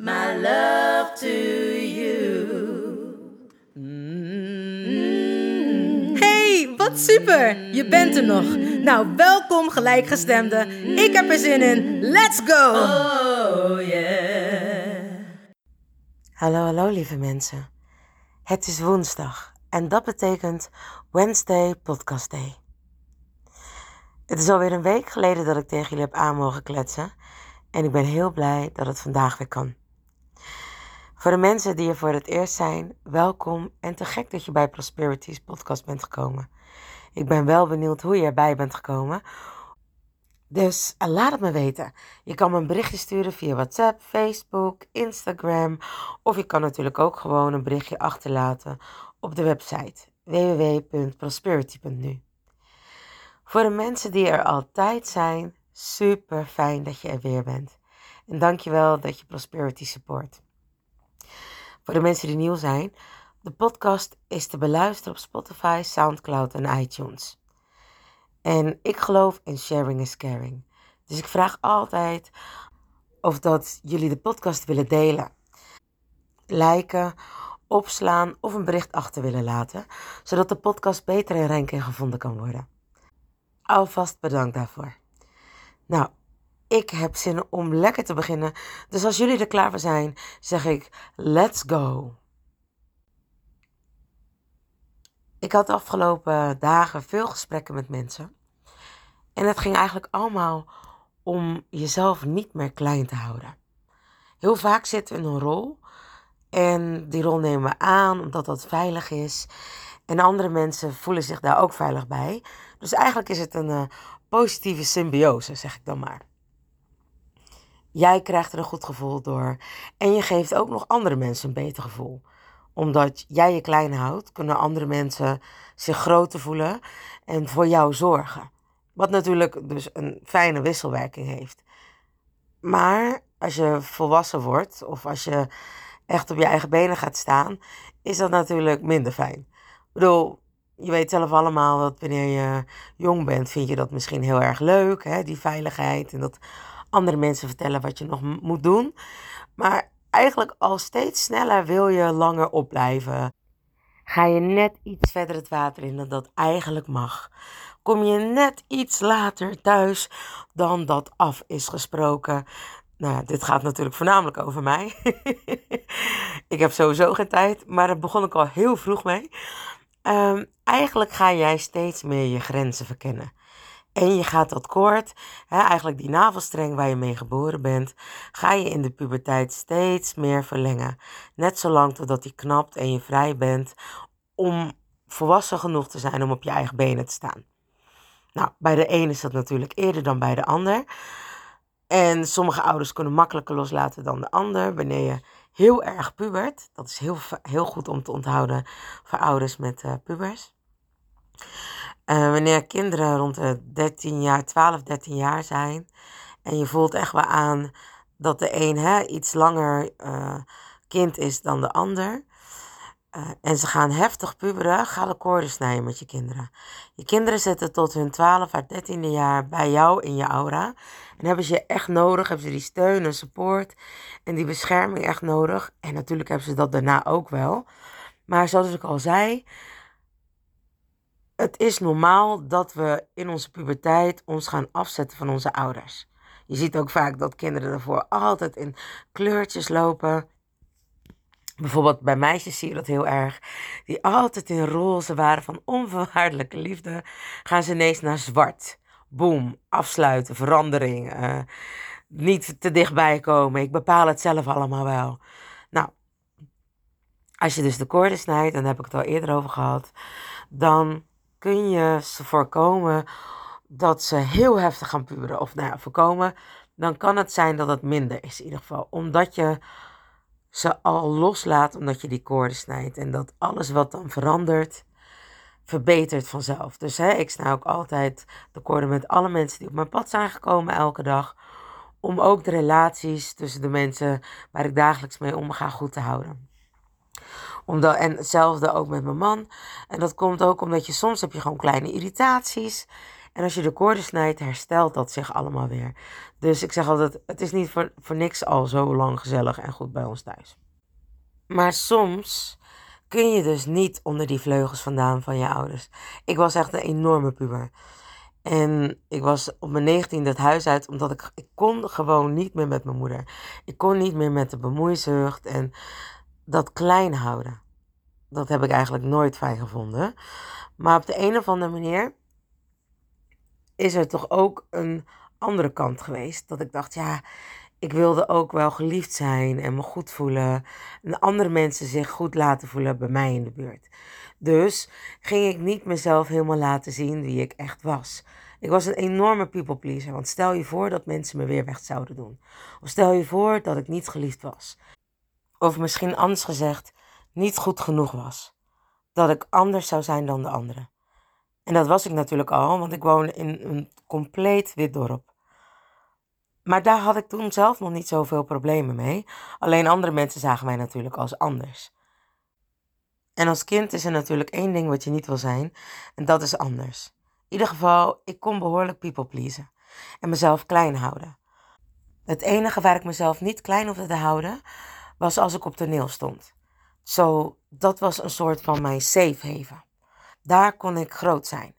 my love to you. Hey, wat super! Je bent er nog. Nou, welkom gelijkgestemde. Ik heb er zin in. Let's go! Oh yeah. Hallo, hallo lieve mensen. Het is woensdag en dat betekent Wednesday Podcast Day. Het is alweer een week geleden dat ik tegen jullie heb aan mogen kletsen en ik ben heel blij dat het vandaag weer kan. Voor de mensen die er voor het eerst zijn, welkom en te gek dat je bij Prosperity's podcast bent gekomen. Ik ben wel benieuwd hoe je erbij bent gekomen. Dus eh, laat het me weten. Je kan me een berichtje sturen via WhatsApp, Facebook, Instagram. Of je kan natuurlijk ook gewoon een berichtje achterlaten op de website www.prosperity.nu. Voor de mensen die er altijd zijn, super fijn dat je er weer bent. En dankjewel dat je Prosperity support. Voor de mensen die nieuw zijn, de podcast is te beluisteren op Spotify, SoundCloud en iTunes. En ik geloof in sharing is caring. Dus ik vraag altijd of dat jullie de podcast willen delen. Liken, opslaan of een bericht achter willen laten, zodat de podcast beter in ranking gevonden kan worden. Alvast bedankt daarvoor. Nou, ik heb zin om lekker te beginnen. Dus als jullie er klaar voor zijn, zeg ik: let's go. Ik had de afgelopen dagen veel gesprekken met mensen. En het ging eigenlijk allemaal om jezelf niet meer klein te houden. Heel vaak zitten we in een rol. En die rol nemen we aan omdat dat veilig is. En andere mensen voelen zich daar ook veilig bij. Dus eigenlijk is het een uh, positieve symbiose, zeg ik dan maar. Jij krijgt er een goed gevoel door. En je geeft ook nog andere mensen een beter gevoel. Omdat jij je klein houdt, kunnen andere mensen zich groter voelen en voor jou zorgen. Wat natuurlijk dus een fijne wisselwerking heeft. Maar als je volwassen wordt of als je echt op je eigen benen gaat staan, is dat natuurlijk minder fijn. Ik bedoel, je weet zelf allemaal dat wanneer je jong bent, vind je dat misschien heel erg leuk, hè, die veiligheid en dat andere mensen vertellen wat je nog moet doen. Maar eigenlijk al steeds sneller wil je langer opblijven. Ga je net iets verder het water in dan dat eigenlijk mag. Kom je net iets later thuis dan dat af is gesproken. Nou, dit gaat natuurlijk voornamelijk over mij. ik heb sowieso geen tijd, maar daar begon ik al heel vroeg mee. Um, eigenlijk ga jij steeds meer je grenzen verkennen. En je gaat dat koord, hè, eigenlijk die navelstreng waar je mee geboren bent, ga je in de puberteit steeds meer verlengen. Net zolang totdat die knapt en je vrij bent om volwassen genoeg te zijn om op je eigen benen te staan. Nou, bij de een is dat natuurlijk eerder dan bij de ander. En sommige ouders kunnen makkelijker loslaten dan de ander. Wanneer je heel erg pubert, dat is heel, heel goed om te onthouden voor ouders met uh, pubers. Uh, wanneer kinderen rond de 13 jaar, 12, 13 jaar zijn. En je voelt echt wel aan dat de een hè, iets langer uh, kind is dan de ander. En ze gaan heftig puberen, ga de koorden snijden met je kinderen. Je kinderen zitten tot hun 12 à 13e jaar bij jou in je aura. En hebben ze je echt nodig, hebben ze die steun en support en die bescherming echt nodig. En natuurlijk hebben ze dat daarna ook wel. Maar zoals ik al zei, het is normaal dat we in onze puberteit ons gaan afzetten van onze ouders. Je ziet ook vaak dat kinderen ervoor altijd in kleurtjes lopen. Bijvoorbeeld bij meisjes zie je dat heel erg. Die altijd in roze waren van onvoorwaardelijke liefde. Gaan ze ineens naar zwart. Boom, afsluiten, verandering. eh, niet te dichtbij komen. Ik bepaal het zelf allemaal wel. Nou, als je dus de koorden snijdt, en daar heb ik het al eerder over gehad. Dan kun je ze voorkomen dat ze heel heftig gaan puberen. Of nou ja, voorkomen. Dan kan het zijn dat het minder is in ieder geval. Omdat je ze al loslaat omdat je die koorden snijdt. En dat alles wat dan verandert, verbetert vanzelf. Dus hè, ik snij ook altijd de koorden met alle mensen die op mijn pad zijn gekomen elke dag. Om ook de relaties tussen de mensen waar ik dagelijks mee omga goed te houden. Omdat, en hetzelfde ook met mijn man. En dat komt ook omdat je soms heb je gewoon kleine irritaties. En als je de koorden snijdt, herstelt dat zich allemaal weer. Dus ik zeg altijd, het is niet voor, voor niks al zo lang gezellig en goed bij ons thuis. Maar soms kun je dus niet onder die vleugels vandaan van je ouders. Ik was echt een enorme puber. En ik was op mijn negentiende het huis uit, omdat ik, ik kon gewoon niet meer met mijn moeder. Ik kon niet meer met de bemoeizucht en dat klein houden. Dat heb ik eigenlijk nooit fijn gevonden. Maar op de een of andere manier is er toch ook een andere kant geweest. Dat ik dacht, ja, ik wilde ook wel geliefd zijn en me goed voelen. En andere mensen zich goed laten voelen bij mij in de buurt. Dus ging ik niet mezelf helemaal laten zien wie ik echt was. Ik was een enorme people pleaser. Want stel je voor dat mensen me weer weg zouden doen. Of stel je voor dat ik niet geliefd was. Of misschien anders gezegd, niet goed genoeg was. Dat ik anders zou zijn dan de anderen. En dat was ik natuurlijk al, want ik woonde in een compleet wit dorp. Maar daar had ik toen zelf nog niet zoveel problemen mee. Alleen andere mensen zagen mij natuurlijk als anders. En als kind is er natuurlijk één ding wat je niet wil zijn, en dat is anders. In ieder geval, ik kon behoorlijk people pleasen en mezelf klein houden. Het enige waar ik mezelf niet klein hoefde te houden, was als ik op toneel stond. Zo, dat was een soort van mijn safe haven. Daar kon ik groot zijn.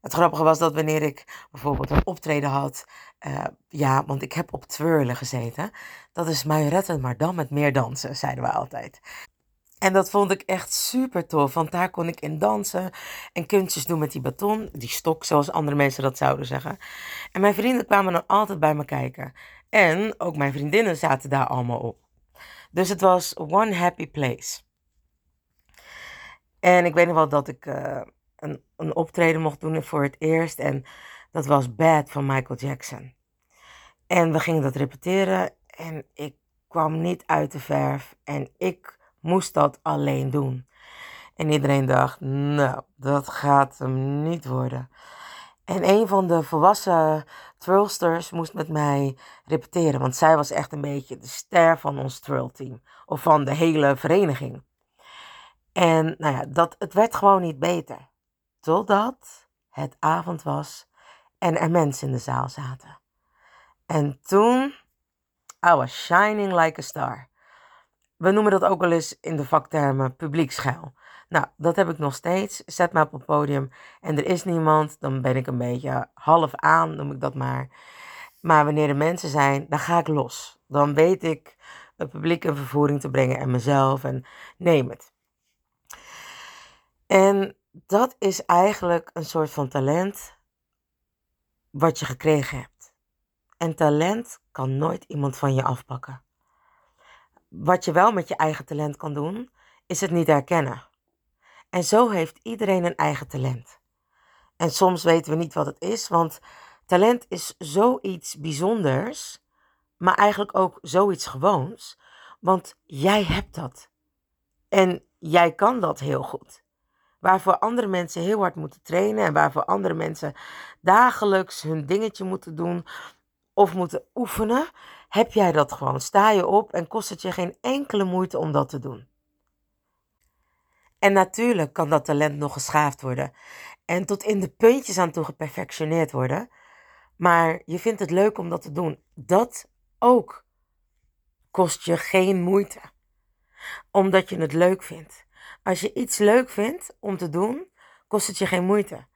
Het grappige was dat wanneer ik bijvoorbeeld een optreden had, uh, ja, want ik heb op twirlen gezeten. Dat is mij retten, maar dan met meer dansen, zeiden we altijd. En dat vond ik echt super tof, want daar kon ik in dansen en kunstjes doen met die baton, die stok, zoals andere mensen dat zouden zeggen. En mijn vrienden kwamen dan altijd bij me kijken. En ook mijn vriendinnen zaten daar allemaal op. Dus het was one happy place. En ik weet nog wel dat ik uh, een, een optreden mocht doen voor het eerst. En dat was Bad van Michael Jackson. En we gingen dat repeteren. En ik kwam niet uit de verf. En ik moest dat alleen doen. En iedereen dacht, nou, dat gaat hem niet worden. En een van de volwassen twirlsters moest met mij repeteren. Want zij was echt een beetje de ster van ons twirlteam. Of van de hele vereniging. En nou ja, dat, het werd gewoon niet beter. Totdat het avond was en er mensen in de zaal zaten. En toen, I was shining like a star. We noemen dat ook wel eens in de vaktermen publieksschuil. Nou, dat heb ik nog steeds. Zet me op het podium en er is niemand, dan ben ik een beetje half aan, noem ik dat maar. Maar wanneer er mensen zijn, dan ga ik los. Dan weet ik het publiek in vervoering te brengen en mezelf en neem het. En dat is eigenlijk een soort van talent wat je gekregen hebt. En talent kan nooit iemand van je afpakken. Wat je wel met je eigen talent kan doen, is het niet herkennen. En zo heeft iedereen een eigen talent. En soms weten we niet wat het is, want talent is zoiets bijzonders, maar eigenlijk ook zoiets gewoons. Want jij hebt dat. En jij kan dat heel goed. Waarvoor andere mensen heel hard moeten trainen en waarvoor andere mensen dagelijks hun dingetje moeten doen of moeten oefenen, heb jij dat gewoon. Sta je op en kost het je geen enkele moeite om dat te doen. En natuurlijk kan dat talent nog geschaafd worden en tot in de puntjes aan toe geperfectioneerd worden. Maar je vindt het leuk om dat te doen. Dat ook kost je geen moeite. Omdat je het leuk vindt. Als je iets leuk vindt om te doen, kost het je geen moeite.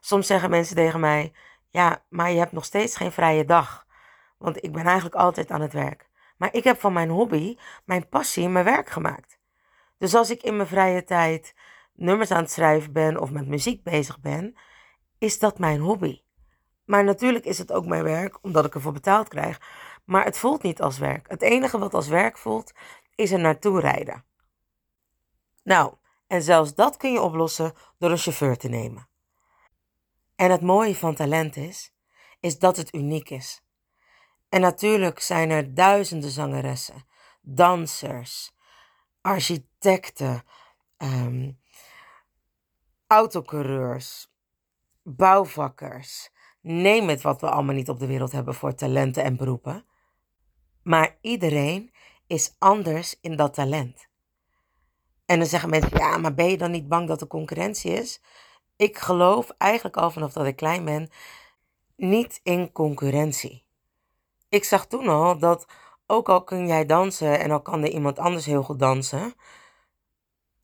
Soms zeggen mensen tegen mij: Ja, maar je hebt nog steeds geen vrije dag. Want ik ben eigenlijk altijd aan het werk. Maar ik heb van mijn hobby, mijn passie, mijn werk gemaakt. Dus als ik in mijn vrije tijd nummers aan het schrijven ben of met muziek bezig ben, is dat mijn hobby. Maar natuurlijk is het ook mijn werk, omdat ik ervoor betaald krijg. Maar het voelt niet als werk. Het enige wat als werk voelt, is er naartoe rijden. Nou, en zelfs dat kun je oplossen door een chauffeur te nemen. En het mooie van talent is, is dat het uniek is. En natuurlijk zijn er duizenden zangeressen, dansers, architecten, um, autocoureurs, bouwvakkers. Neem het wat we allemaal niet op de wereld hebben voor talenten en beroepen. Maar iedereen is anders in dat talent. En dan zeggen mensen, ja, maar ben je dan niet bang dat er concurrentie is? Ik geloof eigenlijk al vanaf dat ik klein ben niet in concurrentie. Ik zag toen al dat ook al kun jij dansen en al kan er iemand anders heel goed dansen,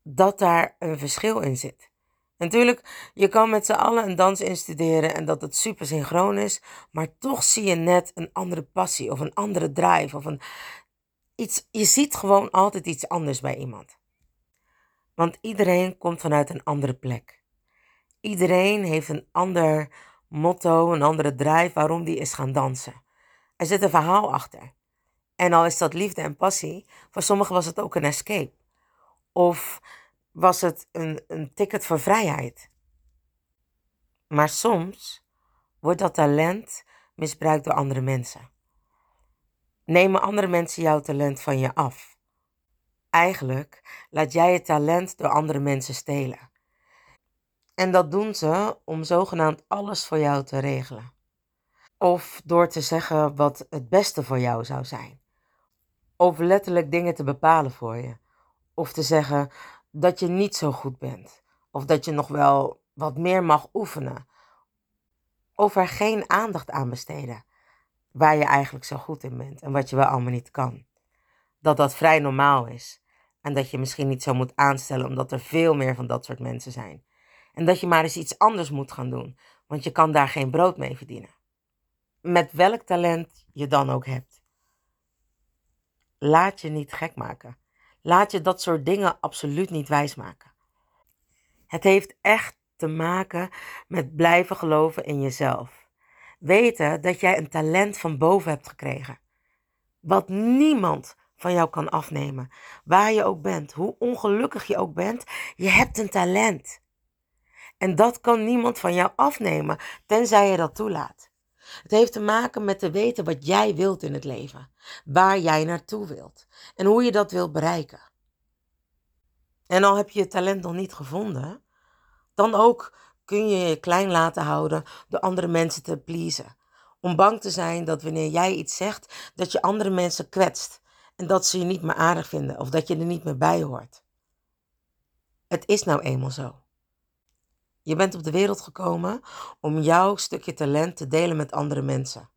dat daar een verschil in zit. Natuurlijk, je kan met z'n allen een dans instuderen en dat het super synchroon is, maar toch zie je net een andere passie of een andere drive of een iets. Je ziet gewoon altijd iets anders bij iemand. Want iedereen komt vanuit een andere plek. Iedereen heeft een ander motto, een andere drive waarom die is gaan dansen. Er zit een verhaal achter. En al is dat liefde en passie, voor sommigen was het ook een escape. Of was het een, een ticket voor vrijheid. Maar soms wordt dat talent misbruikt door andere mensen. Nemen andere mensen jouw talent van je af. Eigenlijk laat jij het talent door andere mensen stelen. En dat doen ze om zogenaamd alles voor jou te regelen. Of door te zeggen wat het beste voor jou zou zijn. Of letterlijk dingen te bepalen voor je. Of te zeggen dat je niet zo goed bent. Of dat je nog wel wat meer mag oefenen. Of er geen aandacht aan besteden. Waar je eigenlijk zo goed in bent en wat je wel allemaal niet kan. Dat dat vrij normaal is. En dat je misschien niet zo moet aanstellen omdat er veel meer van dat soort mensen zijn. En dat je maar eens iets anders moet gaan doen, want je kan daar geen brood mee verdienen. Met welk talent je dan ook hebt. Laat je niet gek maken. Laat je dat soort dingen absoluut niet wijsmaken. Het heeft echt te maken met blijven geloven in jezelf. Weten dat jij een talent van boven hebt gekregen. Wat niemand van jou kan afnemen. Waar je ook bent, hoe ongelukkig je ook bent, je hebt een talent. En dat kan niemand van jou afnemen, tenzij je dat toelaat. Het heeft te maken met te weten wat jij wilt in het leven, waar jij naartoe wilt en hoe je dat wilt bereiken. En al heb je je talent nog niet gevonden, dan ook kun je je klein laten houden door andere mensen te pleasen. Om bang te zijn dat wanneer jij iets zegt, dat je andere mensen kwetst en dat ze je niet meer aardig vinden of dat je er niet meer bij hoort. Het is nou eenmaal zo. Je bent op de wereld gekomen om jouw stukje talent te delen met andere mensen.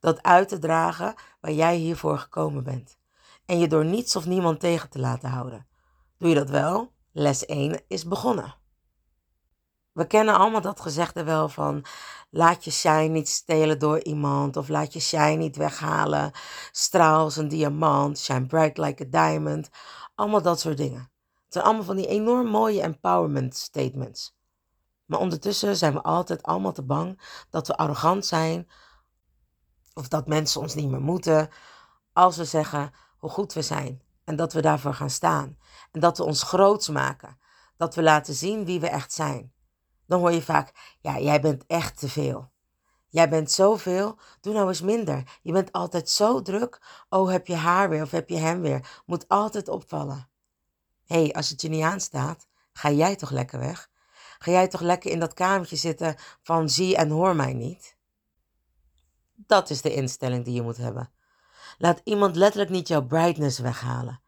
Dat uit te dragen waar jij hiervoor gekomen bent. En je door niets of niemand tegen te laten houden. Doe je dat wel? Les 1 is begonnen. We kennen allemaal dat gezegde wel van laat je shine niet stelen door iemand of laat je shine niet weghalen. Straal als een diamant, shine bright like a diamond. Allemaal dat soort dingen. Het zijn allemaal van die enorm mooie empowerment statements. Maar ondertussen zijn we altijd allemaal te bang dat we arrogant zijn of dat mensen ons niet meer moeten als we zeggen hoe goed we zijn en dat we daarvoor gaan staan en dat we ons groots maken, dat we laten zien wie we echt zijn. Dan hoor je vaak, ja, jij bent echt te veel. Jij bent zoveel, doe nou eens minder. Je bent altijd zo druk. Oh, heb je haar weer of heb je hem weer? Moet altijd opvallen. Hé, hey, als het je niet aanstaat, ga jij toch lekker weg? Ga jij toch lekker in dat kamertje zitten van zie en hoor mij niet? Dat is de instelling die je moet hebben. Laat iemand letterlijk niet jouw brightness weghalen.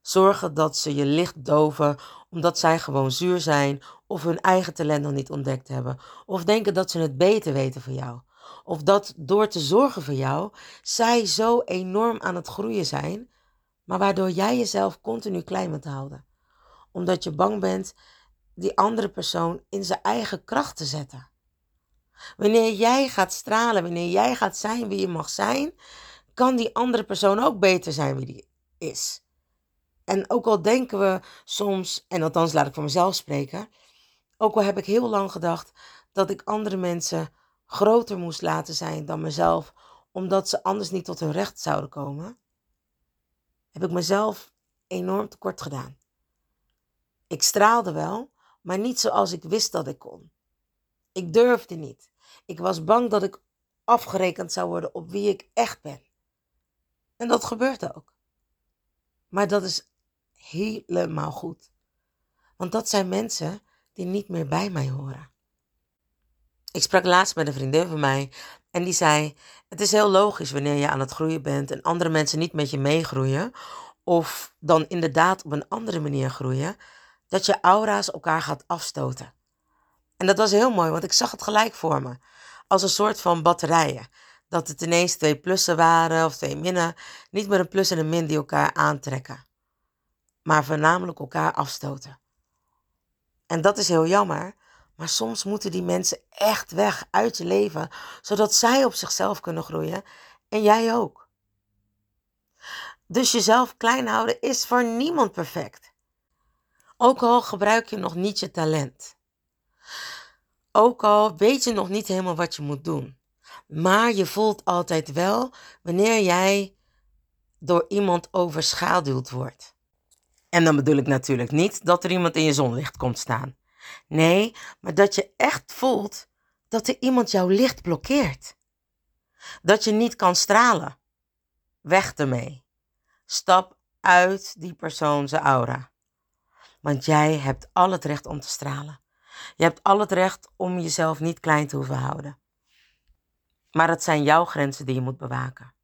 Zorgen dat ze je licht doven omdat zij gewoon zuur zijn of hun eigen talent nog niet ontdekt hebben. Of denken dat ze het beter weten voor jou. Of dat door te zorgen voor jou, zij zo enorm aan het groeien zijn, maar waardoor jij jezelf continu klein moet houden. Omdat je bang bent die andere persoon in zijn eigen kracht te zetten. Wanneer jij gaat stralen, wanneer jij gaat zijn wie je mag zijn, kan die andere persoon ook beter zijn wie die is. En ook al denken we soms, en althans laat ik voor mezelf spreken, ook al heb ik heel lang gedacht dat ik andere mensen groter moest laten zijn dan mezelf, omdat ze anders niet tot hun recht zouden komen, heb ik mezelf enorm tekort gedaan. Ik straalde wel, maar niet zoals ik wist dat ik kon. Ik durfde niet. Ik was bang dat ik afgerekend zou worden op wie ik echt ben. En dat gebeurt ook. Maar dat is helemaal goed. Want dat zijn mensen die niet meer bij mij horen. Ik sprak laatst met een vriendin van mij en die zei: Het is heel logisch wanneer je aan het groeien bent en andere mensen niet met je meegroeien, of dan inderdaad op een andere manier groeien, dat je aura's elkaar gaat afstoten. En dat was heel mooi, want ik zag het gelijk voor me. Als een soort van batterijen. Dat het ineens twee plussen waren of twee minnen. Niet meer een plus en een min die elkaar aantrekken. Maar voornamelijk elkaar afstoten. En dat is heel jammer. Maar soms moeten die mensen echt weg uit je leven. Zodat zij op zichzelf kunnen groeien. En jij ook. Dus jezelf klein houden is voor niemand perfect. Ook al gebruik je nog niet je talent. Ook al weet je nog niet helemaal wat je moet doen. Maar je voelt altijd wel wanneer jij door iemand overschaduwd wordt. En dan bedoel ik natuurlijk niet dat er iemand in je zonlicht komt staan. Nee, maar dat je echt voelt dat er iemand jouw licht blokkeert. Dat je niet kan stralen. Weg ermee. Stap uit die persoon zijn aura. Want jij hebt al het recht om te stralen. Je hebt al het recht om jezelf niet klein te hoeven houden. Maar het zijn jouw grenzen die je moet bewaken.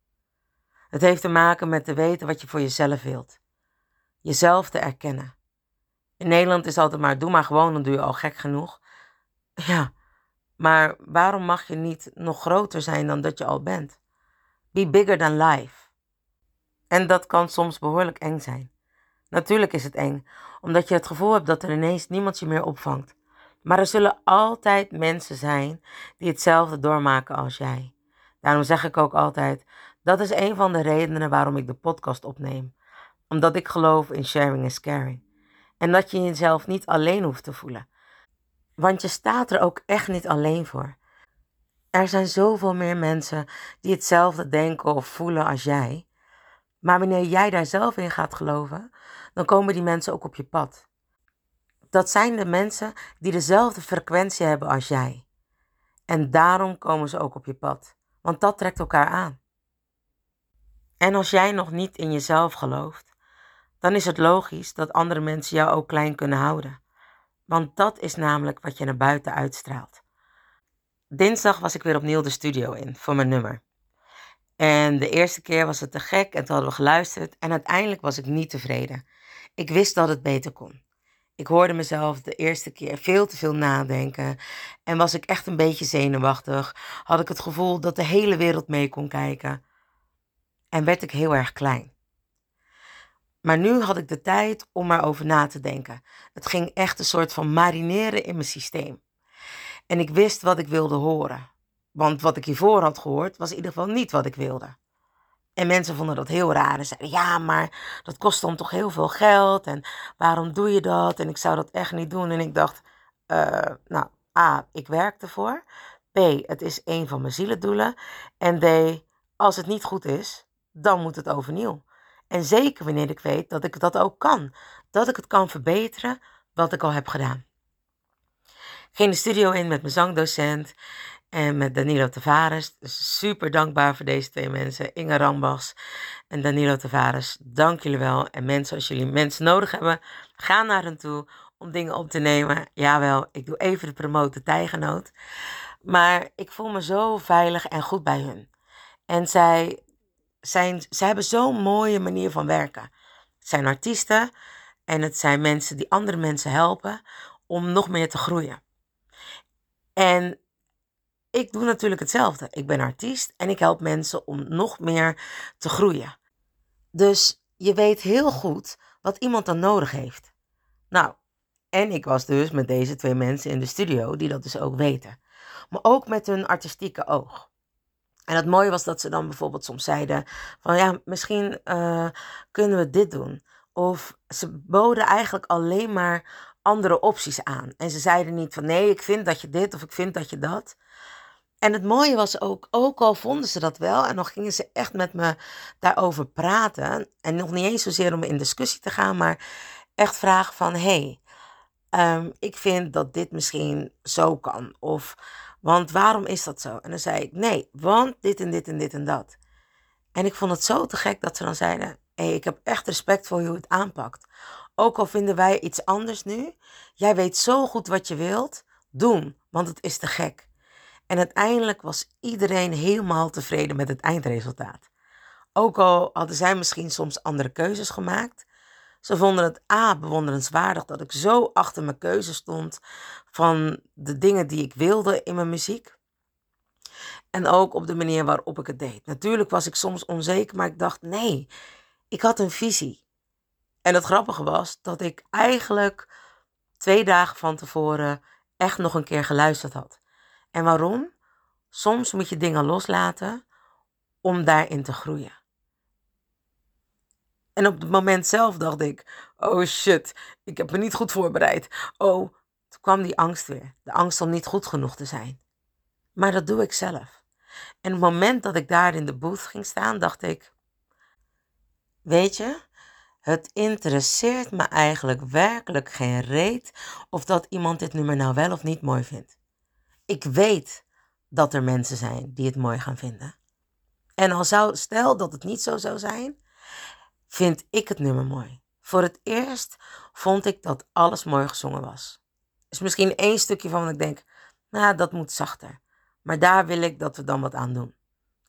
Het heeft te maken met te weten wat je voor jezelf wilt. Jezelf te erkennen. In Nederland is altijd maar doe maar gewoon, dan doe je al gek genoeg. Ja, maar waarom mag je niet nog groter zijn dan dat je al bent? Be bigger than life. En dat kan soms behoorlijk eng zijn. Natuurlijk is het eng, omdat je het gevoel hebt dat er ineens niemand je meer opvangt. Maar er zullen altijd mensen zijn die hetzelfde doormaken als jij. Daarom zeg ik ook altijd: dat is een van de redenen waarom ik de podcast opneem. Omdat ik geloof in sharing is caring. En dat je jezelf niet alleen hoeft te voelen. Want je staat er ook echt niet alleen voor. Er zijn zoveel meer mensen die hetzelfde denken of voelen als jij. Maar wanneer jij daar zelf in gaat geloven, dan komen die mensen ook op je pad. Dat zijn de mensen die dezelfde frequentie hebben als jij. En daarom komen ze ook op je pad, want dat trekt elkaar aan. En als jij nog niet in jezelf gelooft, dan is het logisch dat andere mensen jou ook klein kunnen houden. Want dat is namelijk wat je naar buiten uitstraalt. Dinsdag was ik weer opnieuw de studio in voor mijn nummer. En de eerste keer was het te gek en toen hadden we geluisterd en uiteindelijk was ik niet tevreden. Ik wist dat het beter kon. Ik hoorde mezelf de eerste keer veel te veel nadenken en was ik echt een beetje zenuwachtig. Had ik het gevoel dat de hele wereld mee kon kijken. En werd ik heel erg klein. Maar nu had ik de tijd om erover na te denken. Het ging echt een soort van marineren in mijn systeem. En ik wist wat ik wilde horen. Want wat ik hiervoor had gehoord was in ieder geval niet wat ik wilde. En mensen vonden dat heel raar en zeiden: Ja, maar dat kost dan toch heel veel geld. En waarom doe je dat? En ik zou dat echt niet doen. En ik dacht: uh, Nou, A, ik werk ervoor. B, het is een van mijn zielendoelen. En D, als het niet goed is, dan moet het overnieuw. En zeker wanneer ik weet dat ik dat ook kan. Dat ik het kan verbeteren wat ik al heb gedaan. Ging de studio in met mijn zangdocent. En met Danilo Tavares. Dus super dankbaar voor deze twee mensen. Inge Rambas en Danilo Tavares. Dank jullie wel. En mensen, als jullie mensen nodig hebben, ga naar hen toe om dingen op te nemen. Jawel, ik doe even de promote tijgenoot. Maar ik voel me zo veilig en goed bij hun. En zij, zijn, zij hebben zo'n mooie manier van werken. Het zijn artiesten en het zijn mensen die andere mensen helpen om nog meer te groeien. En ik doe natuurlijk hetzelfde. Ik ben artiest en ik help mensen om nog meer te groeien. Dus je weet heel goed wat iemand dan nodig heeft. Nou, en ik was dus met deze twee mensen in de studio die dat dus ook weten. Maar ook met hun artistieke oog. En het mooie was dat ze dan bijvoorbeeld soms zeiden van ja, misschien uh, kunnen we dit doen. Of ze boden eigenlijk alleen maar andere opties aan. En ze zeiden niet van nee, ik vind dat je dit of ik vind dat je dat. En het mooie was ook, ook al vonden ze dat wel en dan gingen ze echt met me daarover praten. En nog niet eens zozeer om in discussie te gaan, maar echt vragen van hé, hey, um, ik vind dat dit misschien zo kan. Of want waarom is dat zo? En dan zei ik nee, want dit en dit en dit en dat. En ik vond het zo te gek dat ze dan zeiden: hé, hey, ik heb echt respect voor hoe je het aanpakt. Ook al vinden wij iets anders nu, jij weet zo goed wat je wilt, doen, want het is te gek. En uiteindelijk was iedereen helemaal tevreden met het eindresultaat. Ook al hadden zij misschien soms andere keuzes gemaakt. Ze vonden het A bewonderenswaardig dat ik zo achter mijn keuze stond van de dingen die ik wilde in mijn muziek. En ook op de manier waarop ik het deed. Natuurlijk was ik soms onzeker, maar ik dacht nee, ik had een visie. En het grappige was dat ik eigenlijk twee dagen van tevoren echt nog een keer geluisterd had. En waarom? Soms moet je dingen loslaten om daarin te groeien. En op het moment zelf dacht ik: oh shit, ik heb me niet goed voorbereid. Oh, toen kwam die angst weer. De angst om niet goed genoeg te zijn. Maar dat doe ik zelf. En op het moment dat ik daar in de booth ging staan, dacht ik: Weet je, het interesseert me eigenlijk werkelijk geen reet of dat iemand dit nummer nou wel of niet mooi vindt. Ik weet dat er mensen zijn die het mooi gaan vinden. En al zou, stel dat het niet zo zou zijn, vind ik het nummer mooi. Voor het eerst vond ik dat alles mooi gezongen was. Er is misschien één stukje van wat ik denk, nou, dat moet zachter. Maar daar wil ik dat we dan wat aan doen.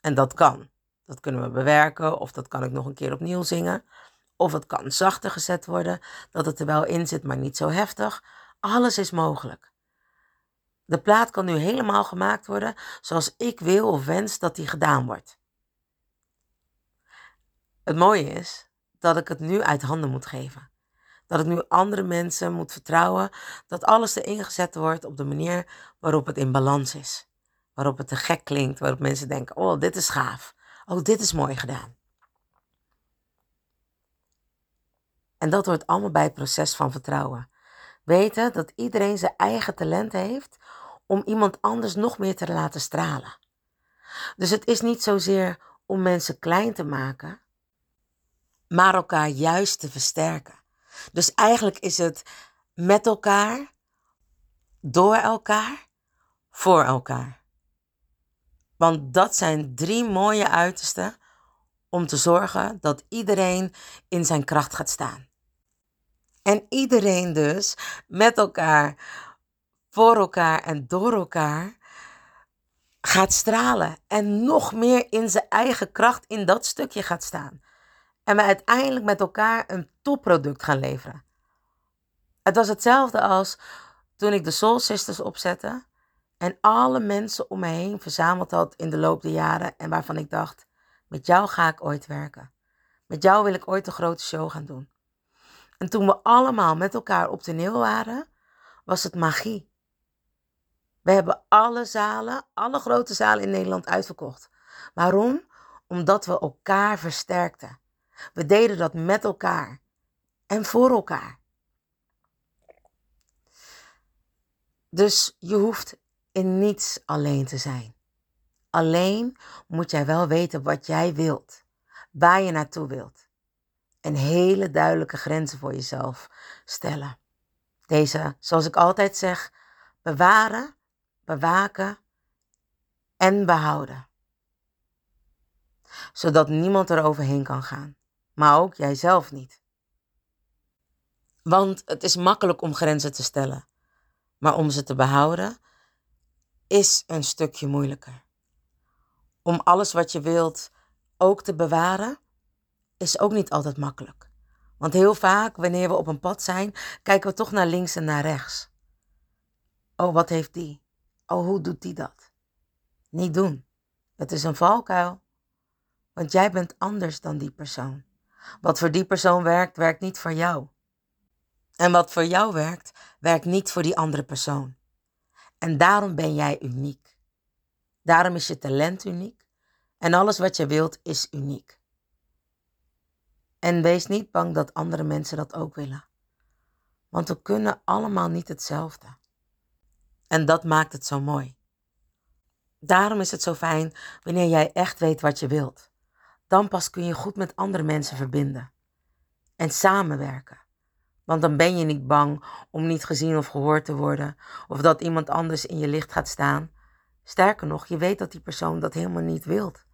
En dat kan. Dat kunnen we bewerken, of dat kan ik nog een keer opnieuw zingen. Of het kan zachter gezet worden, dat het er wel in zit, maar niet zo heftig. Alles is mogelijk. De plaat kan nu helemaal gemaakt worden zoals ik wil of wens dat die gedaan wordt. Het mooie is dat ik het nu uit handen moet geven. Dat ik nu andere mensen moet vertrouwen dat alles erin gezet wordt op de manier waarop het in balans is. Waarop het te gek klinkt, waarop mensen denken: oh, dit is gaaf. Oh, dit is mooi gedaan. En dat hoort allemaal bij het proces van vertrouwen. Weten dat iedereen zijn eigen talent heeft om iemand anders nog meer te laten stralen. Dus het is niet zozeer om mensen klein te maken, maar elkaar juist te versterken. Dus eigenlijk is het met elkaar, door elkaar, voor elkaar. Want dat zijn drie mooie uitersten om te zorgen dat iedereen in zijn kracht gaat staan. En iedereen dus met elkaar, voor elkaar en door elkaar gaat stralen. En nog meer in zijn eigen kracht in dat stukje gaat staan. En we uiteindelijk met elkaar een topproduct gaan leveren. Het was hetzelfde als toen ik de Soul Sisters opzette. En alle mensen om me heen verzameld had in de loop der jaren. En waarvan ik dacht, met jou ga ik ooit werken. Met jou wil ik ooit een grote show gaan doen. En toen we allemaal met elkaar op toneel waren, was het magie. We hebben alle zalen, alle grote zalen in Nederland uitverkocht. Waarom? Omdat we elkaar versterkten. We deden dat met elkaar en voor elkaar. Dus je hoeft in niets alleen te zijn. Alleen moet jij wel weten wat jij wilt, waar je naartoe wilt. En hele duidelijke grenzen voor jezelf stellen. Deze, zoals ik altijd zeg, bewaren, bewaken en behouden. Zodat niemand er overheen kan gaan, maar ook jijzelf niet. Want het is makkelijk om grenzen te stellen, maar om ze te behouden is een stukje moeilijker om alles wat je wilt ook te bewaren, is ook niet altijd makkelijk. Want heel vaak, wanneer we op een pad zijn, kijken we toch naar links en naar rechts. Oh, wat heeft die? Oh, hoe doet die dat? Niet doen. Het is een valkuil. Want jij bent anders dan die persoon. Wat voor die persoon werkt, werkt niet voor jou. En wat voor jou werkt, werkt niet voor die andere persoon. En daarom ben jij uniek. Daarom is je talent uniek. En alles wat je wilt is uniek. En wees niet bang dat andere mensen dat ook willen. Want we kunnen allemaal niet hetzelfde. En dat maakt het zo mooi. Daarom is het zo fijn wanneer jij echt weet wat je wilt. Dan pas kun je goed met andere mensen verbinden. En samenwerken. Want dan ben je niet bang om niet gezien of gehoord te worden. Of dat iemand anders in je licht gaat staan. Sterker nog, je weet dat die persoon dat helemaal niet wilt.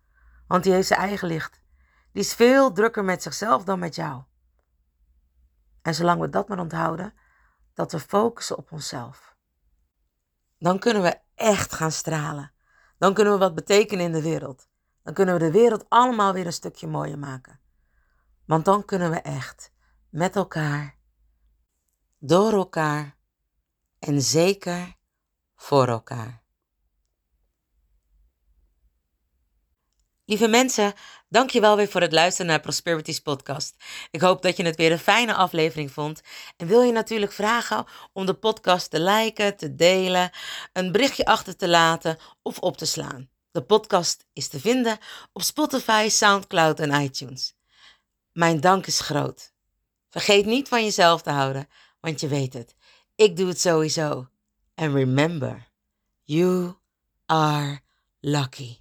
Want die heeft zijn eigen licht. Die is veel drukker met zichzelf dan met jou. En zolang we dat maar onthouden, dat we focussen op onszelf, dan kunnen we echt gaan stralen. Dan kunnen we wat betekenen in de wereld. Dan kunnen we de wereld allemaal weer een stukje mooier maken. Want dan kunnen we echt met elkaar, door elkaar en zeker voor elkaar. Lieve mensen, dankjewel weer voor het luisteren naar Prosperities podcast. Ik hoop dat je het weer een fijne aflevering vond. En wil je natuurlijk vragen om de podcast te liken, te delen, een berichtje achter te laten of op te slaan. De podcast is te vinden op Spotify, SoundCloud en iTunes. Mijn dank is groot. Vergeet niet van jezelf te houden, want je weet het. Ik doe het sowieso. And remember, you are lucky.